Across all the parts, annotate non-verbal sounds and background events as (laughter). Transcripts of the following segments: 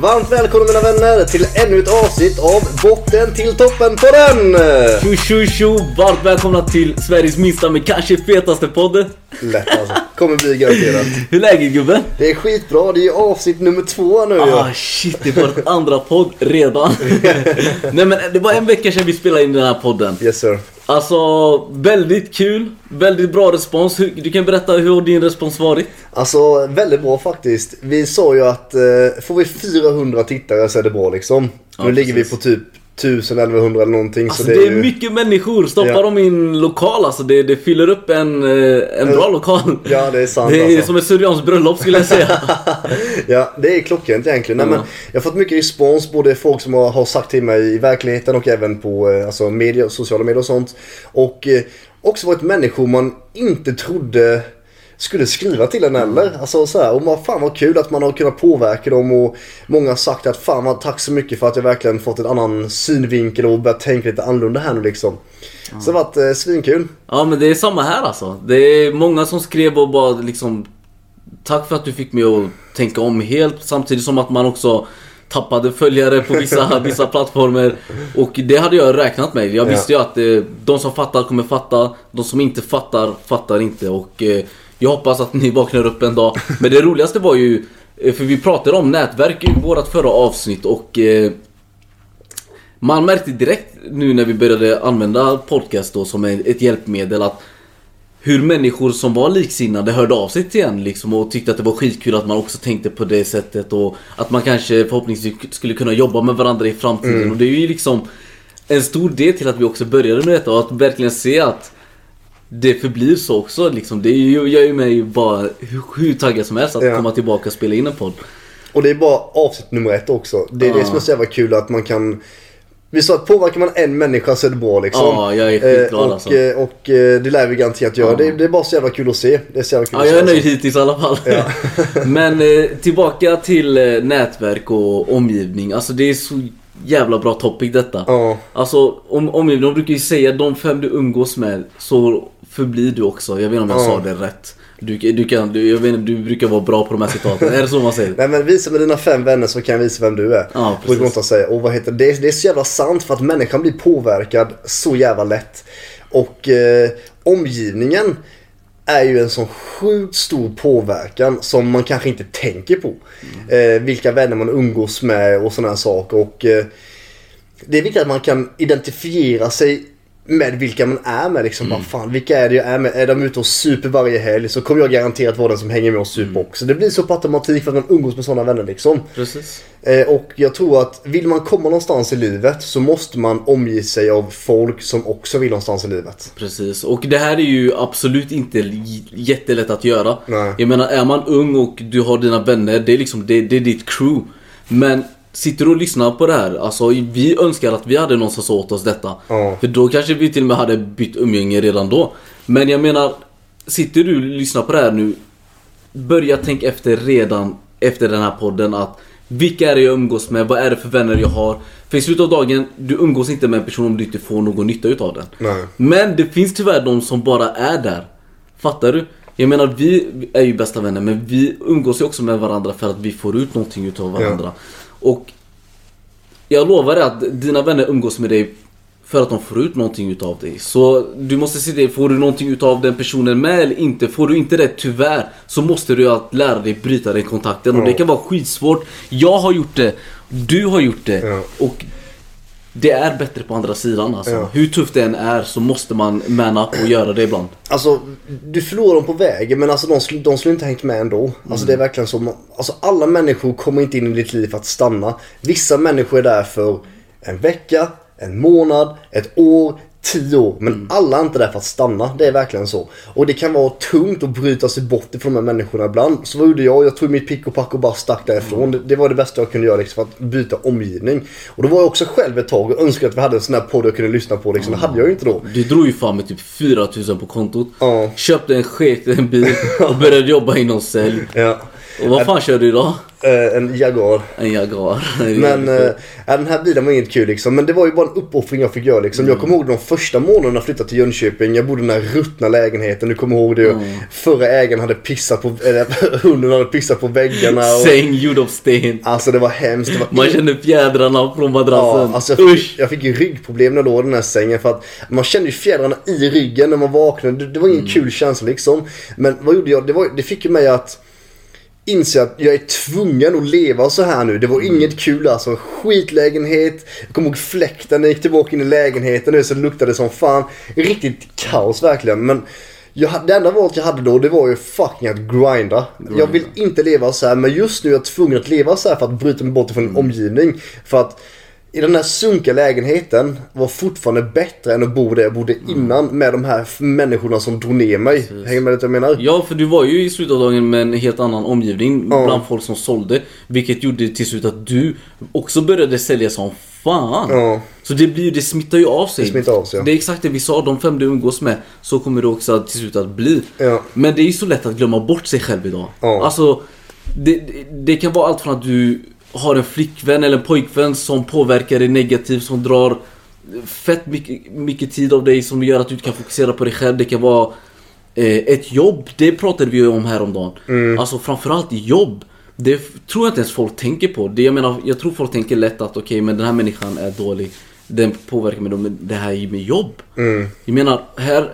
Varmt välkomna mina vänner till ännu ett avsnitt av Botten till toppen på den! Tjo tjo tjo! Varmt välkomna till Sveriges minsta men kanske fetaste podd. Lätt alltså, kommer bli garanterat. Hur är läget gubben? Det är skitbra, det är avsnitt nummer två nu ja. Ah shit, det är vår andra podd redan. (laughs) Nej men det var en vecka sedan vi spelade in den här podden. Yes sir. Alltså, väldigt kul. Väldigt bra respons. Du kan berätta hur din respons varit? Alltså väldigt bra faktiskt. Vi sa ju att eh, får vi 400 tittare så är det bra liksom. Ja, nu ligger vi precis. på typ 1000-1100 eller någonting. Alltså så det är, ju... mycket människor. Stoppar Ja. de in lokal alltså, det, det fyller upp en, eh, en bra lokal. Ja det är sant Det är alltså. som ett syrianskt bröllop skulle jag säga. (laughs) Ja, det är klockrent egentligen. Nej, Ja. men jag har fått mycket respons, både folk som har, har sagt till mig i verkligheten och även på eh, alltså, media, sociala medier och sånt. Och eh, också varit människor man inte trodde skulle skriva till en heller. Alltså så här, och man, fan vad kul att man har kunnat påverka dem och många har sagt att fan vad tack så mycket för att jag verkligen fått en annan synvinkel och börjat tänka lite annorlunda här nu liksom. Så det har varit eh, svinkul. Ja men det är samma här alltså. Det är många som skrev och bara liksom Tack för att du fick mig att tänka om helt samtidigt som att man också tappade följare på vissa, (laughs) vissa plattformar. Och det hade jag räknat med. Jag Ja. visste ju att eh, de som fattar kommer fatta. De som inte fattar, fattar inte. Och eh, jag hoppas att ni vaknar upp en dag. Men det roligaste var ju, eh, för vi pratade om nätverk i vårt förra avsnitt och eh, man märkte direkt nu när vi började använda podcast då som ett hjälpmedel att hur människor som var liksinnade hörde av sig till en liksom och tyckte att det var skitkul att man också tänkte på det sättet och att man kanske förhoppningsvis skulle kunna jobba med varandra i framtiden och det är ju liksom en stor del till att vi också började med detta och att verkligen se att det förblir så också liksom. Det gör ju mig bara hur, hur taggad som helst att Ja. komma tillbaka och spela in en podd. Och det är bara avsnitt nummer ett också. Det är det Ja. som är så jävla kul att man kan vi sa att påverkar man en människa så är det bra liksom. Ja, jag är skitglad, eh, och, alltså. eh, och eh, det lär vi garanterat göra. Ja. Det, det är bara så jävla kul att se. Det är så jävla kul Ja, jag är nöjd alltså. hittills i alla fall. Ja. (laughs) Men eh, tillbaka till eh, nätverk och omgivning. Alltså det är så jävla bra topic detta. Ja. Alltså om, omgivning, de brukar ju säga de fem du umgås med så förblir du också. Jag vet inte om jag Ja. sa det rätt. Du, du, kan, du, jag vet inte, du brukar vara bra på de här citaten. är det så man säger? (laughs) Nej men visa med dina fem vänner så kan jag visa vem du är. Ja, precis. Brukar säga. Och vad heter det? det? är- så jävla sant för att människan blir påverkad så jävla lätt. Och eh, omgivningen är ju en sån sjukt stor påverkan som man kanske inte tänker på. Eh, vilka vänner man umgås med och sådana här saker. Och eh, det är viktigt att man kan identifiera sig med vilka man är med. Liksom. Bara, fan, vilka är det jag är med? Är de ute och super varje helg så kommer jag garanterat vara den som hänger med och super också. Det blir så på automatik för att man umgås med sådana vänner. Liksom. Precis. Eh, och jag tror att vill man komma någonstans i livet så måste man omge sig av folk som också vill någonstans i livet. Precis, och det här är ju absolut inte jättelätt att göra. Nej. Jag menar, är man ung och du har dina vänner, det är liksom det, det är ditt crew. Men sitter du och lyssnar på det här, alltså vi önskar att vi hade någon som sa åt oss detta. Ja. För då kanske vi till och med hade bytt umgänge redan då. Men jag menar, sitter du och lyssnar på det här nu, börja tänka efter redan efter den här podden att vilka är det jag umgås med? Vad är det för vänner jag har? För i slutet av dagen, du umgås inte med en person om du inte får någon nytta utav den. Nej. Men det finns tyvärr de som bara är där. Fattar du? Jag menar vi är ju bästa vänner men vi umgås ju också med varandra för att vi får ut någonting utav varandra. Och jag lovar dig att dina vänner umgås med dig för att de får ut någonting utav dig. Så du måste se det, får du någonting utav den personen med eller inte? Får du inte det tyvärr så måste du att lära dig bryta den kontakten. Och det kan vara skitsvårt. Jag har gjort det, du har gjort det. Och det är bättre på andra sidan alltså. Ja. Hur tufft det än är så måste man man up och göra det ibland. Alltså, du förlorar dem på vägen men alltså de, de skulle inte hängt med ändå. Alltså det är verkligen så. Alltså alla människor kommer inte in i ditt liv för att stanna. Vissa människor är där för en vecka, en månad, ett år, tio år. Men alla är inte där för att stanna. Det är verkligen så. Och det kan vara tungt att bryta sig bort ifrån de här människorna ibland. Så vad gjorde jag? Jag tog mitt pick och pack och bara stack därifrån. Det, det var det bästa jag kunde göra liksom, för att byta omgivning. Och då var jag också själv ett tag och önskade att vi hade en sån här podd jag kunde lyssna på. Liksom. Det hade jag ju inte då. Du drog ju fan med typ 4000 på kontot. Ja. Köpte en skek, en bil och började jobba inom sälj. Ja. Och vad fan kör du idag? Eh, en Jaguar. En Jaguar. (laughs) Men ja, den här bilen var inget kul liksom. Men det var ju bara en uppoffring jag fick göra liksom. Jag kommer ihåg de första månaderna jag flyttade till Jönköping. Jag bodde i den här ruttna lägenheten. Du kommer ihåg det. Förra ägaren hade pissat på, eller (laughs) hunden hade pissat på väggarna. Och, Säng gjord av sten. alltså det var hemskt. Det var Man kände fjädrarna från madrassen. Ja, alltså jag fick, jag fick ju ryggproblem när jag låg i den här sängen för att man kände ju fjädrarna i ryggen när man vaknade. Det, det var ingen kul känsla liksom. Men vad gjorde jag? Det, var, det fick ju mig att inse att jag är tvungen att leva så här nu. Det var inget kul alltså. Skitlägenhet. Jag kommer ihåg fläkten när jag gick tillbaka in i lägenheten nu så det luktade som fan. Riktigt kaos verkligen. Men jag, det enda valet jag hade då det var ju fucking att grinda. Jag vill inte leva så här men just nu är jag tvungen att leva så här för att bryta mig bort från en omgivning. För att i den här sunkiga lägenheten var fortfarande bättre än att bo där jag bodde innan med de här människorna som drog ner mig. Hänger med det jag menar? Ja, för du var ju i slutet av dagen med en helt annan omgivning Ja. bland folk som sålde. Vilket gjorde till slut att du också började sälja som fan. Ja. Så det, blir, det smittar ju av sig. Det smittar av sig, ja. Det är exakt det vi sa, de fem du umgås med, så kommer det också till slut att bli. Ja. Men det är ju så lätt att glömma bort sig själv idag. Ja. Alltså, det, det kan vara allt från att du har en flickvän eller en pojkvän som påverkar dig negativt, som drar fett mycket, mycket tid av dig som gör att du inte kan fokusera på dig själv. Det kan vara eh, ett jobb, det pratade vi ju om häromdagen. Mm. Alltså framförallt jobb. Det tror jag inte ens folk tänker på. Det, jag menar, jag tror folk tänker lätt att okej, men den här människan är dålig. Den påverkar mig, men det här är med jobb. Mm. Jag menar, här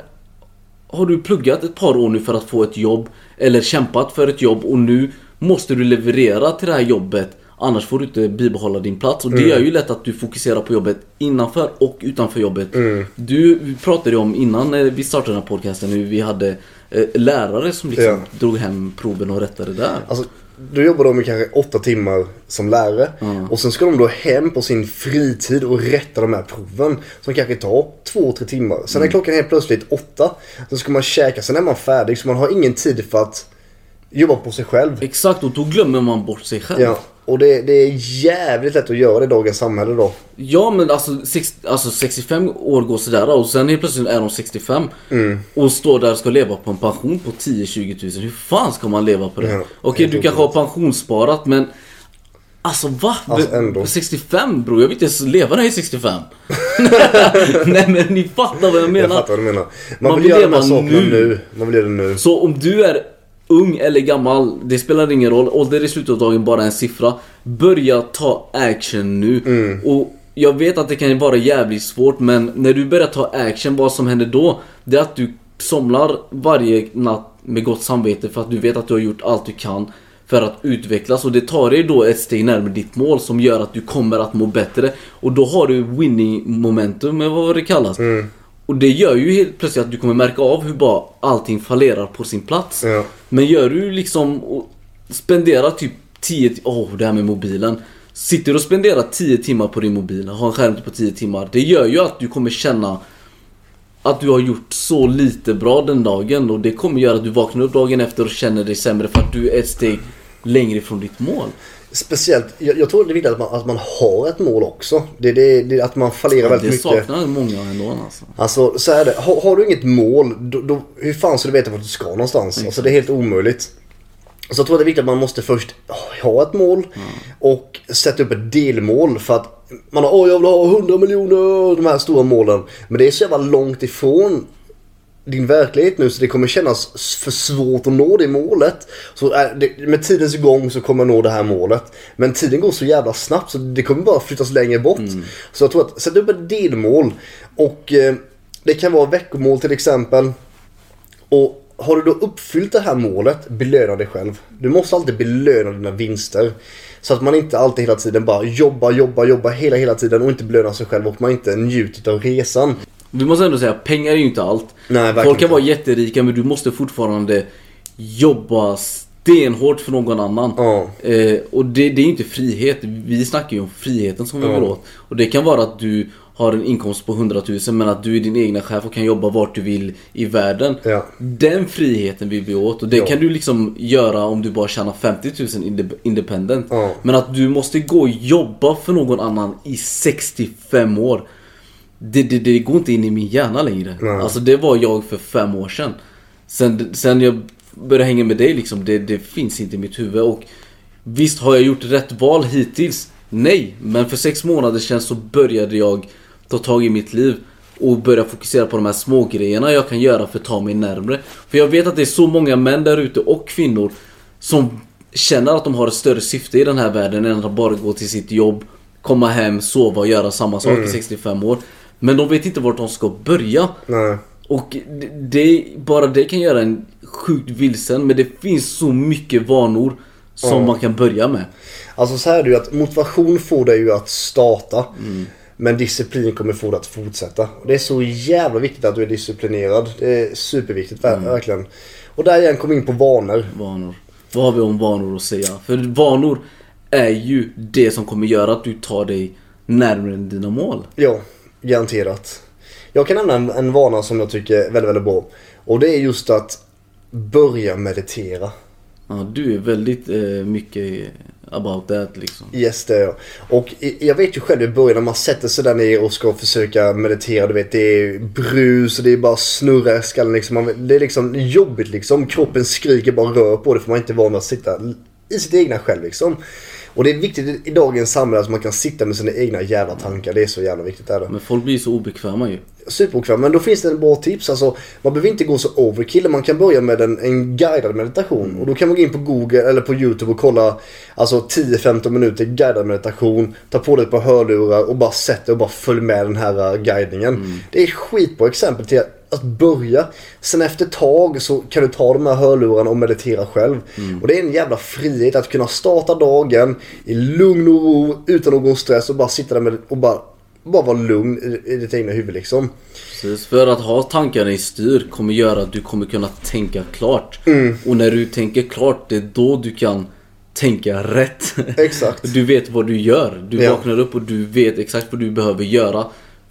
har du pluggat ett par år nu för att få ett jobb. Eller kämpat för ett jobb och nu måste du leverera till det här jobbet. Annars får du inte bibehålla din plats. Och det Mm. gör ju lätt att du fokuserar på jobbet innanför och utanför jobbet. Mm. Du pratade om innan eh, vi startade den här podcasten hur vi hade eh, lärare som liksom Ja. drog hem proven och rättade där. Alltså, då jobbar de i kanske åtta timmar som lärare. Mm. Och sen ska de då hem på sin fritid och rätta de här proven. Som kanske tar två, tre timmar. Sen Mm. är klockan helt plötsligt åtta. Sen ska man käka, sen är man färdig. Så man har ingen tid för att jobba på sig själv. Exakt, och då glömmer man bort sig själv. Ja, och det, det är jävligt lätt att göra i dagens samhälle då. Ja men alltså, sex, alltså 65 år går sådär och sen helt plötsligt är de 65 Mm. Och står där och ska leva på en pension på 10-20 tusen. Hur fan ska man leva på det? Ja, Okej du kanske har pensionssparat men Alltså va? Alltså, Be- ändå. 65 bror, jag vill inte ens leva när jag är 65 (laughs) Nej men ni fattar vad jag menar Jag fattar vad du menar. Man, Man vill vill göra de här sakerna nu. nu. Man vill göra det nu. Så om du är ung eller gammal, det spelar ingen roll. Ålder i slutet av dagen bara en siffra. Börja ta action nu. Mm. Och jag vet att det kan vara jävligt svårt men när du börjar ta action, vad som händer då? Det är att du somnar varje natt med gott samvete för att du vet att du har gjort allt du kan för att utvecklas och det tar dig då ett steg närmare ditt mål som gör att du kommer att må bättre. Och då har du winning momentum, eller vad det kallas. Mm. Och det gör ju helt plötsligt att du kommer märka av hur bara allting fallerar på sin plats. Ja. Men gör du liksom och spenderar typ 10 ti- Åh, det här med mobilen. Sitter du och spenderar 10 timmar på din mobil, har en skärmtid på 10 timmar. Det gör ju att du kommer känna att du har gjort så lite bra den dagen. Och det kommer göra att du vaknar upp dagen efter och känner dig sämre för att du är ett steg längre ifrån ditt mål. Speciellt, jag, jag tror det är viktigt att man, att man har ett mål också. Det, det, det, att man fallerar väldigt det mycket. saknar många ändå alltså. Alltså så är det. Har, har du inget mål, då, då, hur fan ska du veta vart du ska någonstans? Alltså det är helt omöjligt. Så jag tror det är viktigt att man måste först ha ett mål och sätta upp ett delmål för att man har åh jag vill ha 100 miljoner, de här stora målen. Men det är så jävla långt ifrån din verklighet nu så det kommer kännas för svårt att nå det målet. Så det, med tidens gång så kommer jag nå det här målet. Men tiden går så jävla snabbt så det kommer bara flyttas längre bort. Så jag tror att sätta upp ett delmål och eh, det kan vara veckomål till exempel. Och har du då uppfyllt det här målet, belöna dig själv. Du måste alltid belöna dina vinster. Så att man inte alltid hela tiden bara jobbar, jobbar, jobbar hela, hela tiden och inte belönar sig själv och man inte njuter av resan. Vi måste ändå säga, pengar är ju inte allt. Nej, Folk kan vara jätterika men du måste fortfarande jobba stenhårt för någon annan. Ja. Eh, och det, det är inte frihet. Vi snackar ju om friheten som vi Ja. vill åt. Och det kan vara att du har en inkomst på 100 000 men att du är din egna chef och kan jobba vart du vill i världen. Ja. Den friheten vill vi åt och det Ja. kan du liksom göra om du bara tjänar 50 000 inde- independent. Ja. Men att du måste gå och jobba för någon annan i 65 år. Det, det, det går inte in i min hjärna längre. Nej. Alltså det var jag för fem år sedan. Sen, sen jag börja hänga med dig liksom. Det, det finns inte i mitt huvud. Och visst har jag gjort rätt val hittills? Nej, men för sex månader sedan så började jag ta tag i mitt liv. Och börja fokusera på de här små grejerna jag kan göra för att ta mig närmre. För jag vet att det är så många män där ute och kvinnor som känner att de har ett större syfte i den här världen än att bara gå till sitt jobb, komma hem, sova och göra samma sak i 65 år. Men de vet inte vart de ska börja. Nej. Och det, bara det kan göra en sjukt vilsen men det finns så mycket vanor som man kan börja med. Alltså så här är det ju att motivation får dig ju att starta. Men disciplin kommer få dig att fortsätta. Och det är så jävla viktigt att du är disciplinerad. Det är superviktigt ver- verkligen. Och där igen kom vi in på vanor. Vanor. Vad har vi om vanor att säga? För vanor är ju det som kommer göra att du tar dig närmare dina mål. Ja, garanterat. Jag kan nämna en, en vana som jag tycker är väldigt, väldigt bra. Och det är just att börja meditera. Ja, du är väldigt eh, mycket about that liksom. Yes, det är jag. Och jag vet ju själv i början när man sätter sig där ner och ska försöka meditera. Du vet, det är brus och det är bara snurra i skallen liksom. Det är liksom jobbigt liksom. Kroppen skriker bara rör på det för man är inte van att sitta i sitt egna själv liksom. Och det är viktigt i- dagens samhälle att man kan sitta med sina egna jävla tankar. Det är så jävla viktigt. Är det. Men folk blir så obekväma ju. Superbekväm. Men då finns det en bra tips. Alltså, man behöver inte gå så overkill. Man kan börja med en, en guidad meditation. Och då kan man gå in på Google eller på YouTube och kolla alltså 10-15 minuter guidad meditation. Ta på dig ett par hörlurar och bara sätt dig och bara följ med den här uh, guidningen. Det är skitbra exempel till att, att börja. Sen efter ett tag så kan du ta de här hörlurarna och meditera själv. Och det är en jävla frihet att kunna starta dagen i lugn och ro utan någon stress och bara sitta där med och bara bara vara lugn i, ditt egna huvud liksom. Precis, för att ha tankarna i styr kommer göra att du kommer kunna tänka klart. Och när du tänker klart, det är då du kan tänka rätt. Exakt. (laughs) Du vet vad du gör. Du Ja. vaknar upp och du vet exakt vad du behöver göra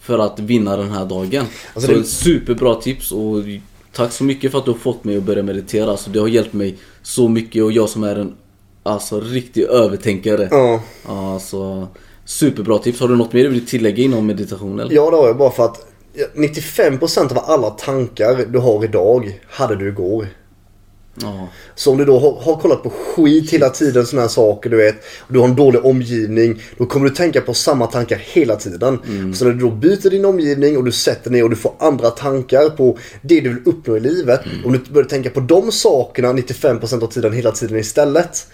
för att vinna den här dagen. Alltså så det- superbra tips och tack så mycket för att du har fått mig att börja meditera. Alltså, det har hjälpt mig så mycket och jag som är en alltså, riktig övertänkare. Ja. Alltså, superbra tips. Har du något mer du vill tillägga inom meditation eller? ja, det har jag bara för att ja, 95% av alla tankar du har idag hade du igår. Ja. Så om du då har, har kollat på skit hela tiden, sådana här saker du vet. Och du har en dålig omgivning. Då kommer du tänka på samma tankar hela tiden. Så när du då byter din omgivning och du sätter ner och du får andra tankar på det du vill uppnå i livet. Om du börjar tänka på de sakerna 95% av tiden hela tiden istället.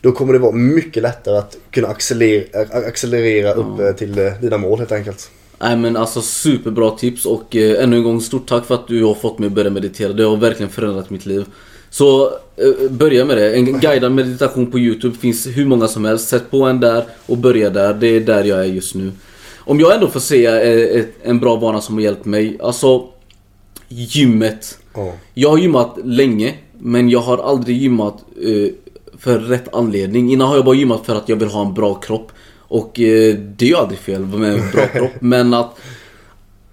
Då kommer det vara mycket lättare att kunna accelerera, accelerera upp eh, till eh, dina mål helt enkelt. Nej men alltså superbra tips och eh, ännu en gång stort tack för att du har fått mig att börja meditera. Det har verkligen förändrat mitt liv. Så eh, börja med det. En guidad meditation på Youtube finns hur många som helst. Sätt på en där och börja där. Det är där jag är just nu. Om jag ändå får säga eh, en bra vana som har hjälpt mig. Alltså gymmet. Ja. Jag har gymmat länge men jag har aldrig gymmat eh, för rätt anledning. Innan har jag bara gymmat för att jag vill ha en bra kropp. Och det är ju aldrig fel med en bra kropp. (laughs) Men att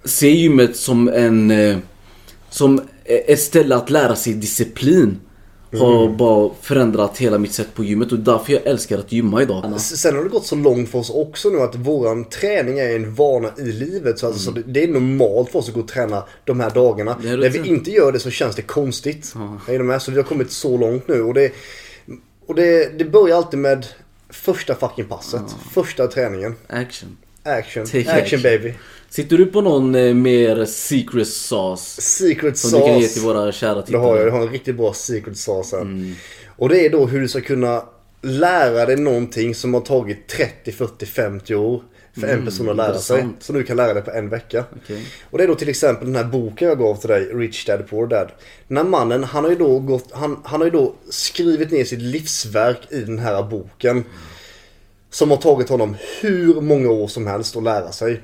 se gymmet som en... Som ett ställe att lära sig disciplin. Har bara förändrat hela mitt sätt på gymmet och därför jag älskar att gymma idag. Sen har det gått så långt för oss också nu att våran träning är en vana i livet. Så, alltså, så det, är normalt för oss att gå och träna de här dagarna. Är När vi inte gör det så känns det konstigt. Är du med? Så vi har kommit så långt nu. Och det, och det, det börjar alltid med första fucking passet. Första träningen. Action. Action. Action. action. baby. Sitter du på någon eh, mer secret sauce? Secret Som du kan ge till sauce. våra kära Det tittare? har jag. Jag har en riktigt bra secret sauce här. Mm. Och det är då hur du ska kunna lära dig någonting som har tagit 30, 40, 50 år för en person att lära sig. Mm. Som du kan lära dig på en vecka. Okej. Och det är då till exempel den här boken jag gav till dig, Rich Dad Poor Dad. Den här mannen, han har ju då, gått, han, han har ju då skrivit ner sitt livsverk i den här boken. Som har tagit honom hur många år som helst att lära sig.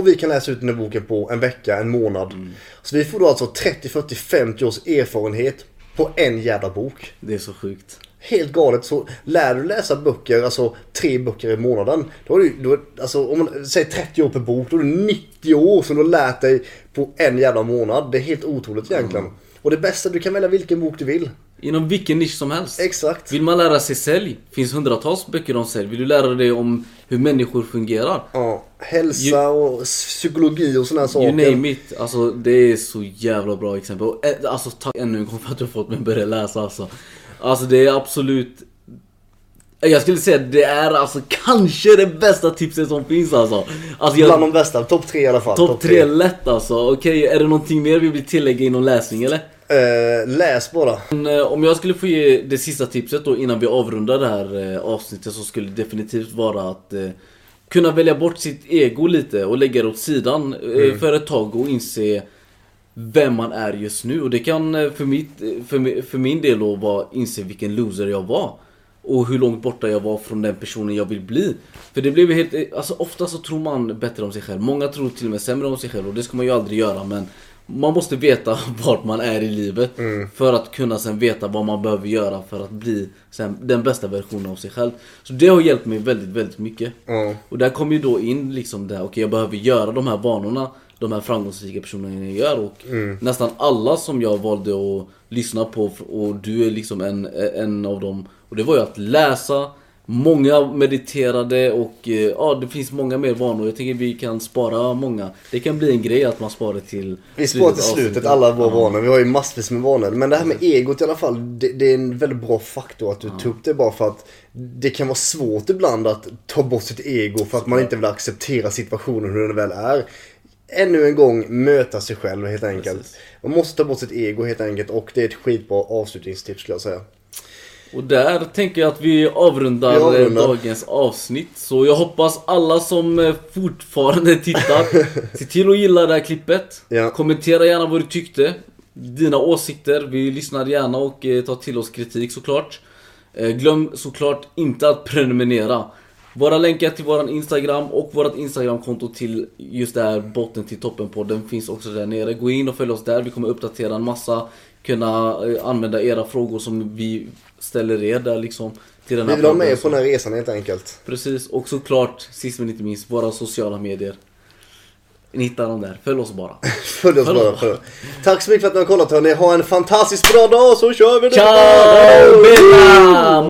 Och vi kan läsa ut den här boken på en vecka, en månad. Så vi får då alltså 30, 40, 50 års erfarenhet på en jävla bok. Det är så sjukt. Helt galet. Så lär du läsa böcker, alltså tre böcker i månaden. Då har du, då, alltså om man säger 30 år per bok, då är det 90 år som du har lärt dig på en jävla månad. Det är helt otroligt egentligen. Och det bästa, du kan välja vilken bok du vill. Inom vilken nisch som helst. Exakt. Vill man lära sig sälj? Finns hundratals böcker om sälj. Vill du lära dig om hur människor fungerar? Ja, hälsa och psykologi och sådana saker. You name it. Alltså det är så jävla bra exempel. Och, eh, Alltså tack ännu en gång för att du har fått mig att börja läsa alltså. Alltså det är absolut jag skulle säga att det är alltså kanske det bästa tipset som finns alltså. alltså jag, Bland de bästa, topp tre i alla fall. Topp tre lätt alltså. Okej, är det någonting mer vi vill tillägga inom läsning eller? Eh, läs bara. Men, eh, om jag skulle få ge det sista tipset då innan vi avrundar det här eh, avsnittet så skulle det definitivt vara att eh, kunna välja bort sitt ego lite och lägga det åt sidan eh, för ett tag och inse vem man är just nu. Och det kan för, mitt, för, för min del då vara inse vilken loser jag var. Och hur långt borta jag var från den personen jag vill bli. För det blev helt, alltså ofta så tror man bättre om sig själv. Många tror till och med sämre om sig själv och det ska man ju aldrig göra men man måste veta (laughs) vart man är i livet för att kunna sen veta vad man behöver göra för att bli sen, den bästa versionen av sig själv. Så det har hjälpt mig väldigt, väldigt mycket. Ja. Och där kommer ju då in liksom det här, okej jag behöver göra de här vanorna de här framgångsrika personerna jag gör och nästan alla som jag valde att lyssna på och du är liksom en, en av dem. Och det var ju att läsa, många mediterade och eh, ja det finns många mer vanor. Jag tänker vi kan spara många. Det kan bli en grej att man sparar till Vi sparar till slutet alla våra Ja. vanor. Vi har ju massvis med vanor. Men det här med egot i alla fall. Det, det är en väldigt bra faktor att du tog upp det bara för att det kan vara svårt ibland att ta bort sitt ego för att man inte vill acceptera situationen hur den väl är. Ännu en gång möta sig själv helt enkelt. Precis. Man måste ta bort sitt ego helt enkelt och det är ett skitbra avslutningstips skulle jag säga. Och där tänker jag att vi avrundar, Vi avrundar. dagens avsnitt. Så jag hoppas alla som eh, fortfarande tittar, (laughs) se till att gilla det här klippet. Ja. Kommentera gärna vad du tyckte. Dina åsikter, vi lyssnar gärna och eh, tar till oss kritik såklart. Eh, glöm såklart inte att prenumerera. Våra länkar till våran Instagram och vårat Instagramkonto till just det här botten till toppen podden finns också där nere. Gå in och följ oss där, vi kommer uppdatera en massa. Kunna eh, använda era frågor som vi ställer er där liksom. Till den Vi här vill ha med på den här resan helt enkelt. Precis, och såklart sist men inte minst våra sociala medier. Ni hittar dem där, följ oss bara. (laughs) Följ oss Följ bara. Följ. Tack så mycket för att ni har kollat hörni. Ha en fantastiskt bra dag så kör vi! Ciao!